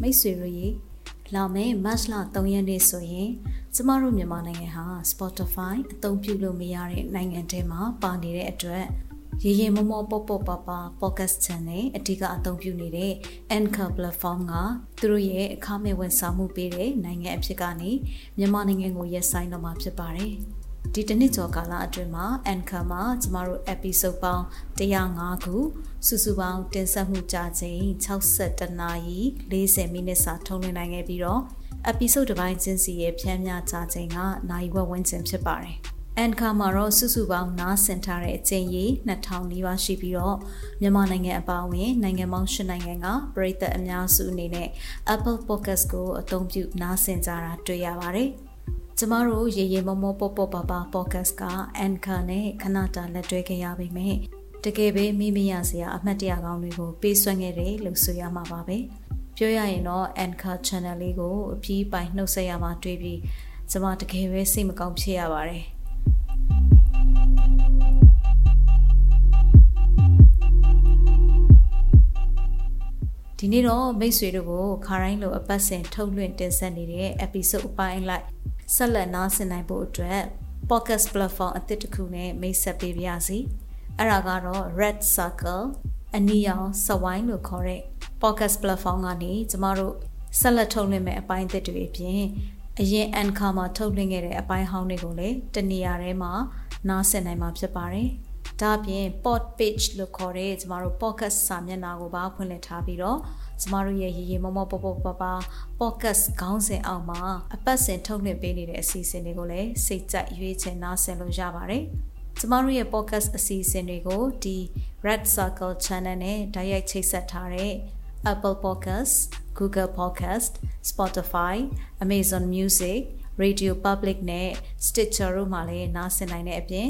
မိတ်ဆွေတို့ရေလာမယ့်မတ်လ3ရက်နေ့ဆိုရင်ကျမတို့မြန်မာနိုင်ငံဟာ Spotify အသုံးပြုလို့မရတဲ့နိုင်ငံထဲမှာပါနေတဲ့အတွက်ရေရေမောမောပေါပေါပါပါ podcast channel အဓိကအသုံးပြုနေတဲ့ Anchor platform ကသူတို့ရဲ့အခမဲ့ဝန်ဆောင်မှုပေးတဲ့နိုင်ငံအဖြစ်ကနေမြန်မာနိုင်ငံကိုရက်ဆိုင်တော့မှာဖြစ်ပါတယ်။ ဒီတစ်နှစ်ကျော်ကာလအတွင်းမှာ Anchor မှာကျမတို့ episode ပေါင်း105ခုစုစုပေါင်းတင်ဆက်မှုကြာချိန်62နာရီ40မိနစ်စာထုတ်လွှင့်နိုင်ခဲ့ပြီးတော့ episode တစ်ပိုင်းချင်းစီရဲ့ဖြန်းမြကြာချိန်ကနိုင်ဝက်ဝန်းကျင်ဖြစ်ပါတယ်။အန်ခါမှာတော့စုစုပေါင်းနားဆင်ထားတဲ့အကြိမ်ရေ2000နီးပါးရှိပြီးတော့မြန်မာနိုင်ငံအပါအဝင်နိုင်ငံပေါင်း10နိုင်ငံကပရိသတ်အများစုအနေနဲ့ Apple Podcast ကိုအသုံးပြုနားဆင်ကြတာတွေ့ရပါတယ်။ ကျမတို့ရေရေမောမောပေါပေါပါပါ podcast က Anchor နဲ့ခဏတာလက်တွဲခဲ့ရပေမဲ့တကယ်ပဲမိမရစရာအမှတ်တရကောင်းတွေကိုပေးစွမ်းခဲ့တယ်လို့ဆိုရမှာပါပဲ။ပြောရရင်တော့ Anchor channel လေးကိုအပြီးပိုင်နှုတ်ဆက်ရမှာတွေ့ပြီးကျမတကယ်ပဲစိတ်မကောင်းဖြစ်ရပါတယ်။ဒီနေ့တော့မိတ်ဆွေတို့ကိုခါတိုင်းလိုအပတ်စဉ်ထုတ်လွှင့်တင်ဆက်နေတဲ့ episode အပိုင်းလိုက် ဆက်လက်နားဆင်နိုင်ဖို့အတွက် podcast platform အသစ်တစ်ခုနဲ့မိတ်ဆက်ပေးပါရစီ။အဲ့ဒါကတော့ Red Circle အနီရောင်စဝိုင်းလို့ခေါ်တဲ့ podcast platform ကနေကျမတို့ဆက်လက်ထုတ်လွှင့်မယ့်အပိုင်းအသစ်တွေအပြင်အရင် Anchor မှာထုတ်လွှင့်ခဲ့တဲ့အပိုင်းဟောင်းတွေကိုလည်းတနေရာထဲမှာနားဆင်နိုင်မှာဖြစ်ပါတယ်။ဒါအပြင် pod page လို့ခေါ်တဲ့ကျမတို့ podcast စာမျက်နှာကိုပါဖွင့်လှစ်ထားပြီးတော့ ကျမတို့ရဲ့ရေရေမောမောပပပပ podcast ခေါင်းစဉ်အောက်မှာအပတ်စဉ်ထုတ်လွှင့်ပေးနေတဲ့အစီအစဉ်တွေကိုလည်းစိတ်ကြိုက်ရွေးချယ်နားဆင်လို့ရပါတယ်။ကျမတို့ရဲ့ podcast အစီအစဉ်တွေကိုဒီ Red Circle Channel နဲ့တိုက်ရိုက်ချိတ်ဆက်ထားတဲ့ Apple Podcast, Google Podcast, Spotify, Amazon Music, Radio Public နဲ့ Stitcher တို့မှာလည်းနားဆင်နိုင်တဲ့အပြင်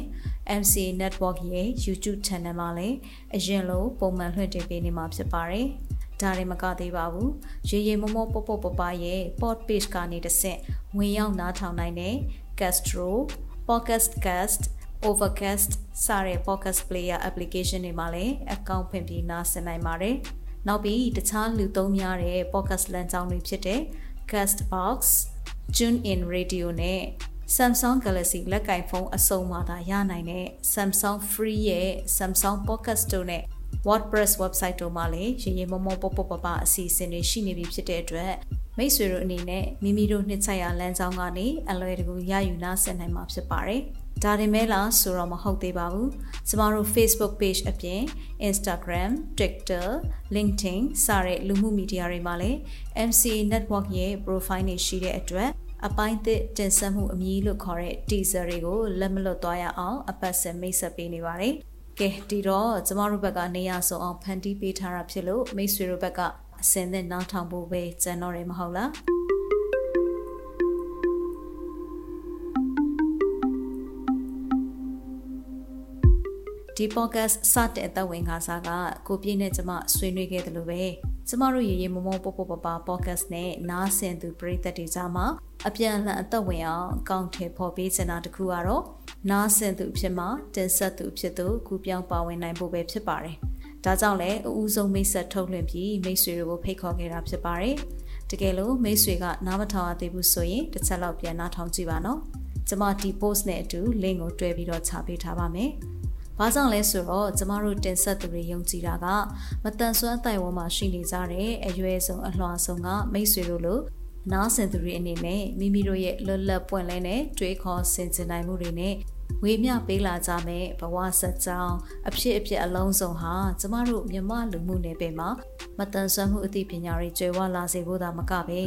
MC Network ရဲ့ YouTube Channel မှာလည်းအရင်လိုပုံမှန်လွှင့်တင်ပေးနေမှာဖြစ်ပါတယ်။ ဒါရင်မကသေးပါဘူး။ရေရေမမောပေါပေါပပရဲ့ Pod Page ကနေတစ်ဆင့်ဝင်ရောက်နားထောင်နိုင်တဲ့ Castro, Podcast Cast, Overcast စတဲ့ Podcast Player application တွေမှာလည်းအကောင့်ဖွင့်ပြီးနားဆင်နိုင်ပါတယ်။နောက်ပြီးတခြားလူသုံးများတဲ့ podcast လမ်းကြောင်းတွေဖြစ်တဲ့ Castbox, TuneIn Radio နဲ့ Samsung Galaxy လက်ကင်ဖုန်းအစုံမှာသာရနိုင်တဲ့ Samsung Free ရဲ့ Samsung Podcast တို့နဲ့ WordPress website တို့မှာလည်းရေရေမမောပေါပေါပပအစီအစဉ်တွေရှိနေပြီဖြစ်တဲ့အတွက်မိတ်ဆွေတို့အနေနဲ့မိမိတို့နှစ်ချက်ရလမ်းကြောင်းကနေအလွယ်တကူရယူနားဆင်နိုင်မှာဖြစ်ပါတယ်။ဒါတင်မဲ့လားဆိုတော့မဟုတ်သေးပါဘူး။ကျမတို့ Facebook page အပြင် Instagram, Twitter, LinkedIn စတဲ့လူမှုမီဒီယာတွေမှာလည်း MC Network ရဲ့ profile တွေရှိတဲ့အတွက်အပိုင်းသစ်တင်ဆက်မှုအမည်လို့ခေါ်တဲ့ teaser တွေကိုလက်မလွတ်သွားရအောင်အပတ်စဉ်မိတ်ဆက်ပေးနေပါတယ်။ ကဲဒီတော့ကျမတို့ဘက်ကနေရဆုံးအောင်ဖန်တီးပေးထားတာဖြစ်လို့မိတ်ဆွေတို့ဘက်ကအစင်သစ်နားထောင်ဖို့ပဲကြံတော့တယ်မဟုတ်လား။ဒီ podcast စတဲ့အသက်ဝင်ခါစားကကိုပြည့်နဲ့ကျမဆွေးနွေးခဲ့တယ်လို့ပဲကျမတို့ရေရေမမောပေါပေါပပ podcast နဲ့နားဆင်သူပရိသတ်တွေကြားမှာအပြန်အလှန်အသက်ဝင်အောင်အကောင့်ထဲပေါ်ပေးချင်တာတခုကတော့ နားဆင်သူဖြစ်မှတင်ဆက်သူဖြစ်သူကူပြောင်းပါဝင်နိုင်ဖို့ပဲဖြစ်ပါတယ်။ဒါကြောင့်လည်းအဦးဆုံးမိတ်ဆက်ထုတ်လွှင့်ပြီးမိတ်ဆွေတွေကိုဖိတ်ခေါ်ခဲ့တာဖြစ်ပါတယ်။တကယ်လို့မိတ်ဆွေကနားမထောင်ရသေးဘူးဆိုရင်တစ်ချက်လောက်ပြန်နားထောင်ကြည့်ပါနော်။ကျွန်မဒီ post နဲ့အတူ link ကိုတွဲပြီးတော့ချပေးထားပါမယ်။။ဘာကြောင့်လဲဆိုတော့ကျမတို့တင်ဆက်သူတွေယုံကြည်တာကမတန်ဆွမ်းအတိုင်ဝန်းမှာရှိနေကြတဲ့အရွယ်ဆုံးအလွှာဆုံးကမိတ်ဆွေတို့လို နားဆင်သူတွေအနေနဲ့မိမိတို့ရဲ့လွတ်လပ်ပွင့်လင်းတဲ့တွေးခေါ်ဆင်ခြင်နိုင်မှုတွေနဲ့ဝေမျှပေးလာကြမဲ့ဘဝဆက်ကြောင်းအဖြစ်အပျက်အလုံးစုံဟာကျမတို့မြမလူမှုနယ်ပယ်မှာမတန်ဆွမ်းမှုအသိပညာတွေကျွယ်ဝလာစေဖို့သာမကပဲ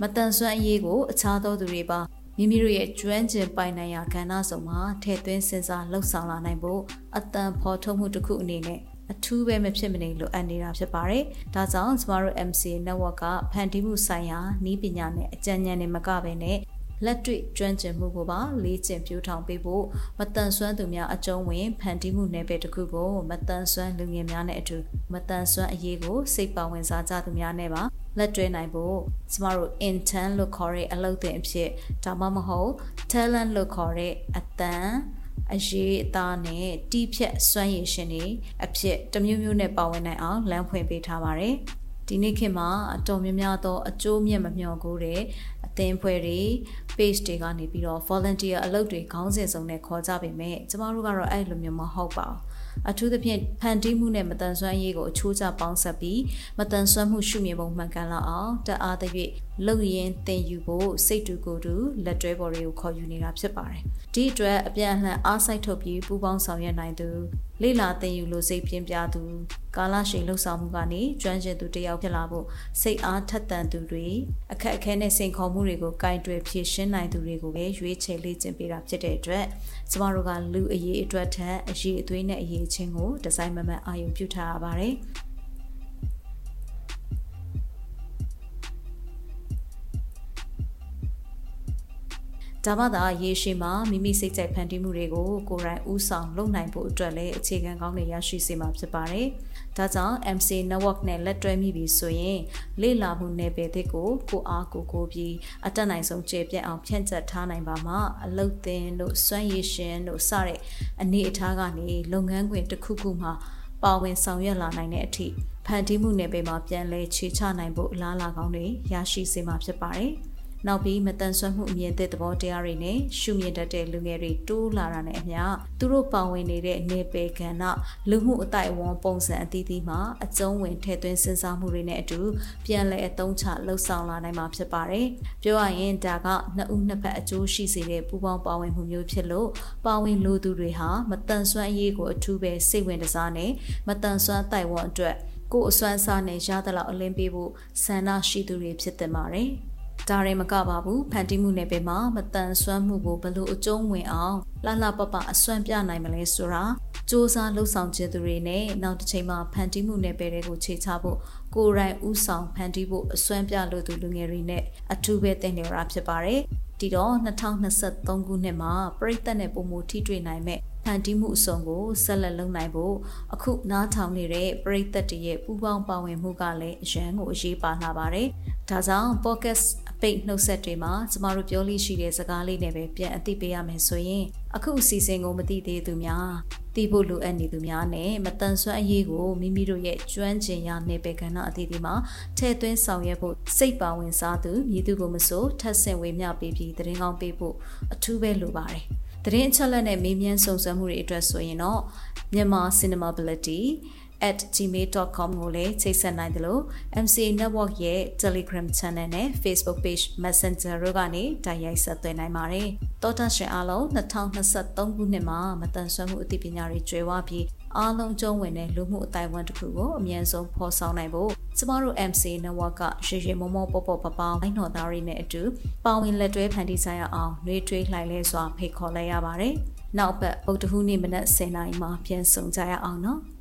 မတန်ဆွမ်းအရေးကိုအခြားသောသူတွေပါမိမိတို့ရဲ့ကျွမ်းကျင်ပိုင်နိုင်ရာကဏ္ဍစုံမှာထည့်သွင်းစဉ်းစားလှုပ်ဆောင်လာနိုင်ဖို့အတန်ဖော်ထုတ်မှုတစ်ခုအနေနဲ့ အထူးပဲမဖြစ်မနေလိုအပ်နေတာဖြစ်ပါတယ်။ဒါကြောင့်ကျမတို့ MC Network ကဖန်တီးမှုဆိုင်ရာနည်းပညာနဲ့အကြံဉာဏ်တွေမကဘဲနဲ့လက်တွေ့ကျွမ်းကျင်မှုကိုပါလေ့ကျင့်ပြိုးထောင်ပေးဖို့မတန်ဆွမ်းသူများအကျုံးဝင်ဖန်တီးမှုနယ်ပယ်တစ်ခုကိုမတန်ဆွမ်းလူငယ်များနဲ့အတူမတန်ဆွမ်းအရေးကိုစိတ်ပါဝင်စားကြသူများနဲ့ပါလက်တွဲနိုင်ဖို့ကျမတို့ intern လို့ခေါ်တဲ့အလုပ်သင်အဖြစ်ဒါမှမဟုတ် talent လို့ခေါ်တဲ့အတန် အရေးအသားနဲ့တီးဖြတ်စွမ်းရည်ရှင်တွေအဖြစ်တမျိုးမျိုးနဲ့ပါဝင်နိုင်အောင်လမ်းဖွင့်ပေးထားပါတယ်။ဒီနေ့ခေတ်မှာအတော်များများသောအကျိုးမြတ်မမျှော်ကိုတဲ့အသင်းဖွဲ့တွေ page တွေကနေပြီးတော့ volunteer အလုပ်တွေခေါင်းစဉ်စုံနဲ့ခေါ်ကြပေမဲ့ကျမတို့ကတော့အဲ့လိုမျိုးမဟုတ်ပါဘူးအထူးသဖြင့်ဖန်တီးမှုနဲ့မတန်ဆွမ်းရေးကိုအချိုးကျပေါင်းဆက်ပြီးမတန်ဆွမ်းမှုရှုမြင်ပုံမှန်ကန်လောက်အောင်တအားသဖြင့်လုံရင်သင်ယူဖို့စိတ်တူကိုယ်တူလက်တွဲပေါ်တွေကိုခေါ်ယူနေတာဖြစ်ပါတယ်။ဒီအတွက်အပြန်အလှန်အားစိုက်ထုတ်ပြီးပူးပေါင်းဆောင်ရွက်နိုင်သူလေလာသင်ယူလို့စိတ်ပြင်းပြသူကာလရှည်လှုပ်ဆောင်မှုကနေကျွမ်းကျင်သူတယောက်ဖြစ်လာဖို့စိတ်အားထက်သန်သူတွေအခက်အခဲနဲ့စိန်ခေါ်မှုတွေကိုကင်တွယ်ဖြေရှင်းနိုင်သူတွေကိုပဲရွေးချယ်လေ့ကျင့်ပေးတာဖြစ်တဲ့အတွက်ကျမတို့ကလူအရေးအတွက်ထက်အရေးအသွေးနဲ့အရေးချင်းကိုဒီဇိုင်းမမတ်အာရုံပြုထားရပါတယ်။ ဒါမှသာရေရှည်မှာမိမိစိတ်ကြိုက်ဖန်တီးမှုတွေကိုကိုယ်တိုင်ဥဆောင်လုပ်နိုင်ဖို့အတွက်လည်းအခြေခံကောင်းတွေရရှိစေမှာဖြစ်ပါတယ်။ဒါကြောင့် MC Network နဲ့လက်တွဲမိပြီဆိုရင်လေ့လာမှုနယ်ပယ်သစ်ကိုကိုအားကိုကိုပြီးအတက်နိုင်ဆုံးကျေပြတ်အောင်ဖြန့်ကျက်ထားနိုင်ပါမှအလုတ်သင်တို့စွမ်းရည်ရှင်တို့စတဲ့အနေအထားကနေလုပ်ငန်းခွင်တစ်ခုခုမှာပါဝင်ဆောင်ရွက်လာနိုင်တဲ့အထိဖန်တီးမှုနယ်ပယ်မှာပြန်လဲခြေချနိုင်ဖို့အလားအလာကောင်းတွေရရှိစေမှာဖြစ်ပါတယ်။ နောက်ပြီးမတန်ဆွမ်းမှုအမြင်သစ်သဘောတရားတွေနဲ့ရှုမြင်တတ်တဲ့လူငယ်တွေတိုးလာတာနဲ့အမျှသူတို့ပါဝင်နေတဲ့နေပယ်ကဏ္ဍလူမှုအတိုင်းအဝန်ပုံစံအသီးသီးမှာအကျုံးဝင်ထည့်သွင်းစဉ်းစားမှုတွေနဲ့အတူပြန်လည်အသုံးချလှုပ်ဆောင်လာနိုင်မှာဖြစ်ပါတယ်။ပြောရရင်ဒါကနှစ်ဦးနှစ်ဖက်အကျိုးရှိစေတဲ့ပူးပေါင်းပါဝင်မှုမျိုးဖြစ်လို့ပါဝင်လိုသူတွေဟာမတန်ဆွမ်းအရေးကိုအထူးပဲစိတ်ဝင်စားနဲ့မတန်ဆွမ်းတိုင်ဝမ်အတွက်ကိုယ်အစွမ်းစားနဲ့ရသလောက်အလင်းပေးဖို့ဆန္ဒရှိသူတွေဖြစ်တင်ပါတယ်။ ဒါရင်မကပါဘူးဖန်တီးမှုနယ်ပယ်မှာမတန်ဆွမ်းမှုကိုဘလို့အကျုံးဝင်အောင်လှလှပပအစွမ်းပြနိုင်မလဲဆိုတာစ조사လှုပ်ဆောင်ခြင်းသူတွေနဲ့နောက်တစ်ချိန်မှာဖန်တီးမှုနယ်ပယ်တွေကိုခြေချဖို့ကိုယ်တိုင်ဥဆောင်ဖန်တီးဖို့အစွမ်းပြလို့သူလူငယ်တွေနဲ့အထူးပဲတင်နေရဖြစ်ပါတယ်ဒီတော့2023ခုနှစ်မှာပြည်သက်နဲ့ပုံမူထိတွေ့နိုင်မဲ့ဖန်တီးမှုအစုံကိုဆက်လက်လုပ်နိုင်ဖို့အခုနားထောင်နေတဲ့ပရိသတ်တွေရဲ့ပူးပေါင်းပါဝင်မှုကလည်းအရန်ကိုအရေးပါလာပါတယ်။ဒါကြောင့် podcast အ ပိတ်နှုတ်ဆက်တွေမှာကျမတို့ပြောလို့ရှိတဲ့စကားလေးနဲ့ပဲပြန်အသိပေးရမယ်ဆိုရင်အခုအစီအစဉ်ကိုမသိသေးသူများသိဖို့လိုအပ်နေသူများနဲ့မတန်ဆွမ်းအရေးကိုမိမိတို့ရဲ့ကျွမ်းကျင်ရာနေပယ်ကဏ္ဍအသီးသီးမှာထည့်သွင်းဆောင်ရွက်ဖို့စိတ်ပါဝင်စားသူမြည်သူကိုမဆိုထပ်ဆင့်ဝေမျှပေးပြီးတရင်ကောင်းပေးဖို့အထူးပဲလိုပါတယ်။သတင်းအချက်အလက်နဲ့မေးမြန်းစုံစမ်းမှုတွေအတွက်ဆိုရင်တော့မြန်မာ cinemability @gmail.com ကိုလည်းချိတ်ဆက်နိုင်တယ်လို့ MCA Network ရဲ့ Telegram Channel နဲ့ Facebook Page Messenger တို့ကနေတိုက်ရိုက်ဆက်သွယ်နိုင်ပါတယ်။တောတာရှင်အားလုံး2023ခုနှစ်မှာမတန်ဆွမ်းမှုအသိပညာတွေကျွဲဝပြီးအားလုံးကျုံးဝင်တဲ့လူမှုအတိုင်းအဝန်တစ်ခုကိုအမြန်ဆုံးဖော်ဆောင်နိုင်ဖို့ကျမတို့ MC Network ကရေရေမောမောပေါပေါပပောင်းအိုင်းတော်သားတွေနဲ့အတူပါဝင်လက်တွဲဖန်တီးဆိုင်ရအောင်နှွေးထွေးလှိုင်လဲစွာဖိတ်ခေါ်လိုက်ရပါတယ်။နောက်ပတ်ဗုဒ္ဓဟူးနေ့မနက်10:00နာရီမှာပြန်ဆုံကြရအောင်နော်။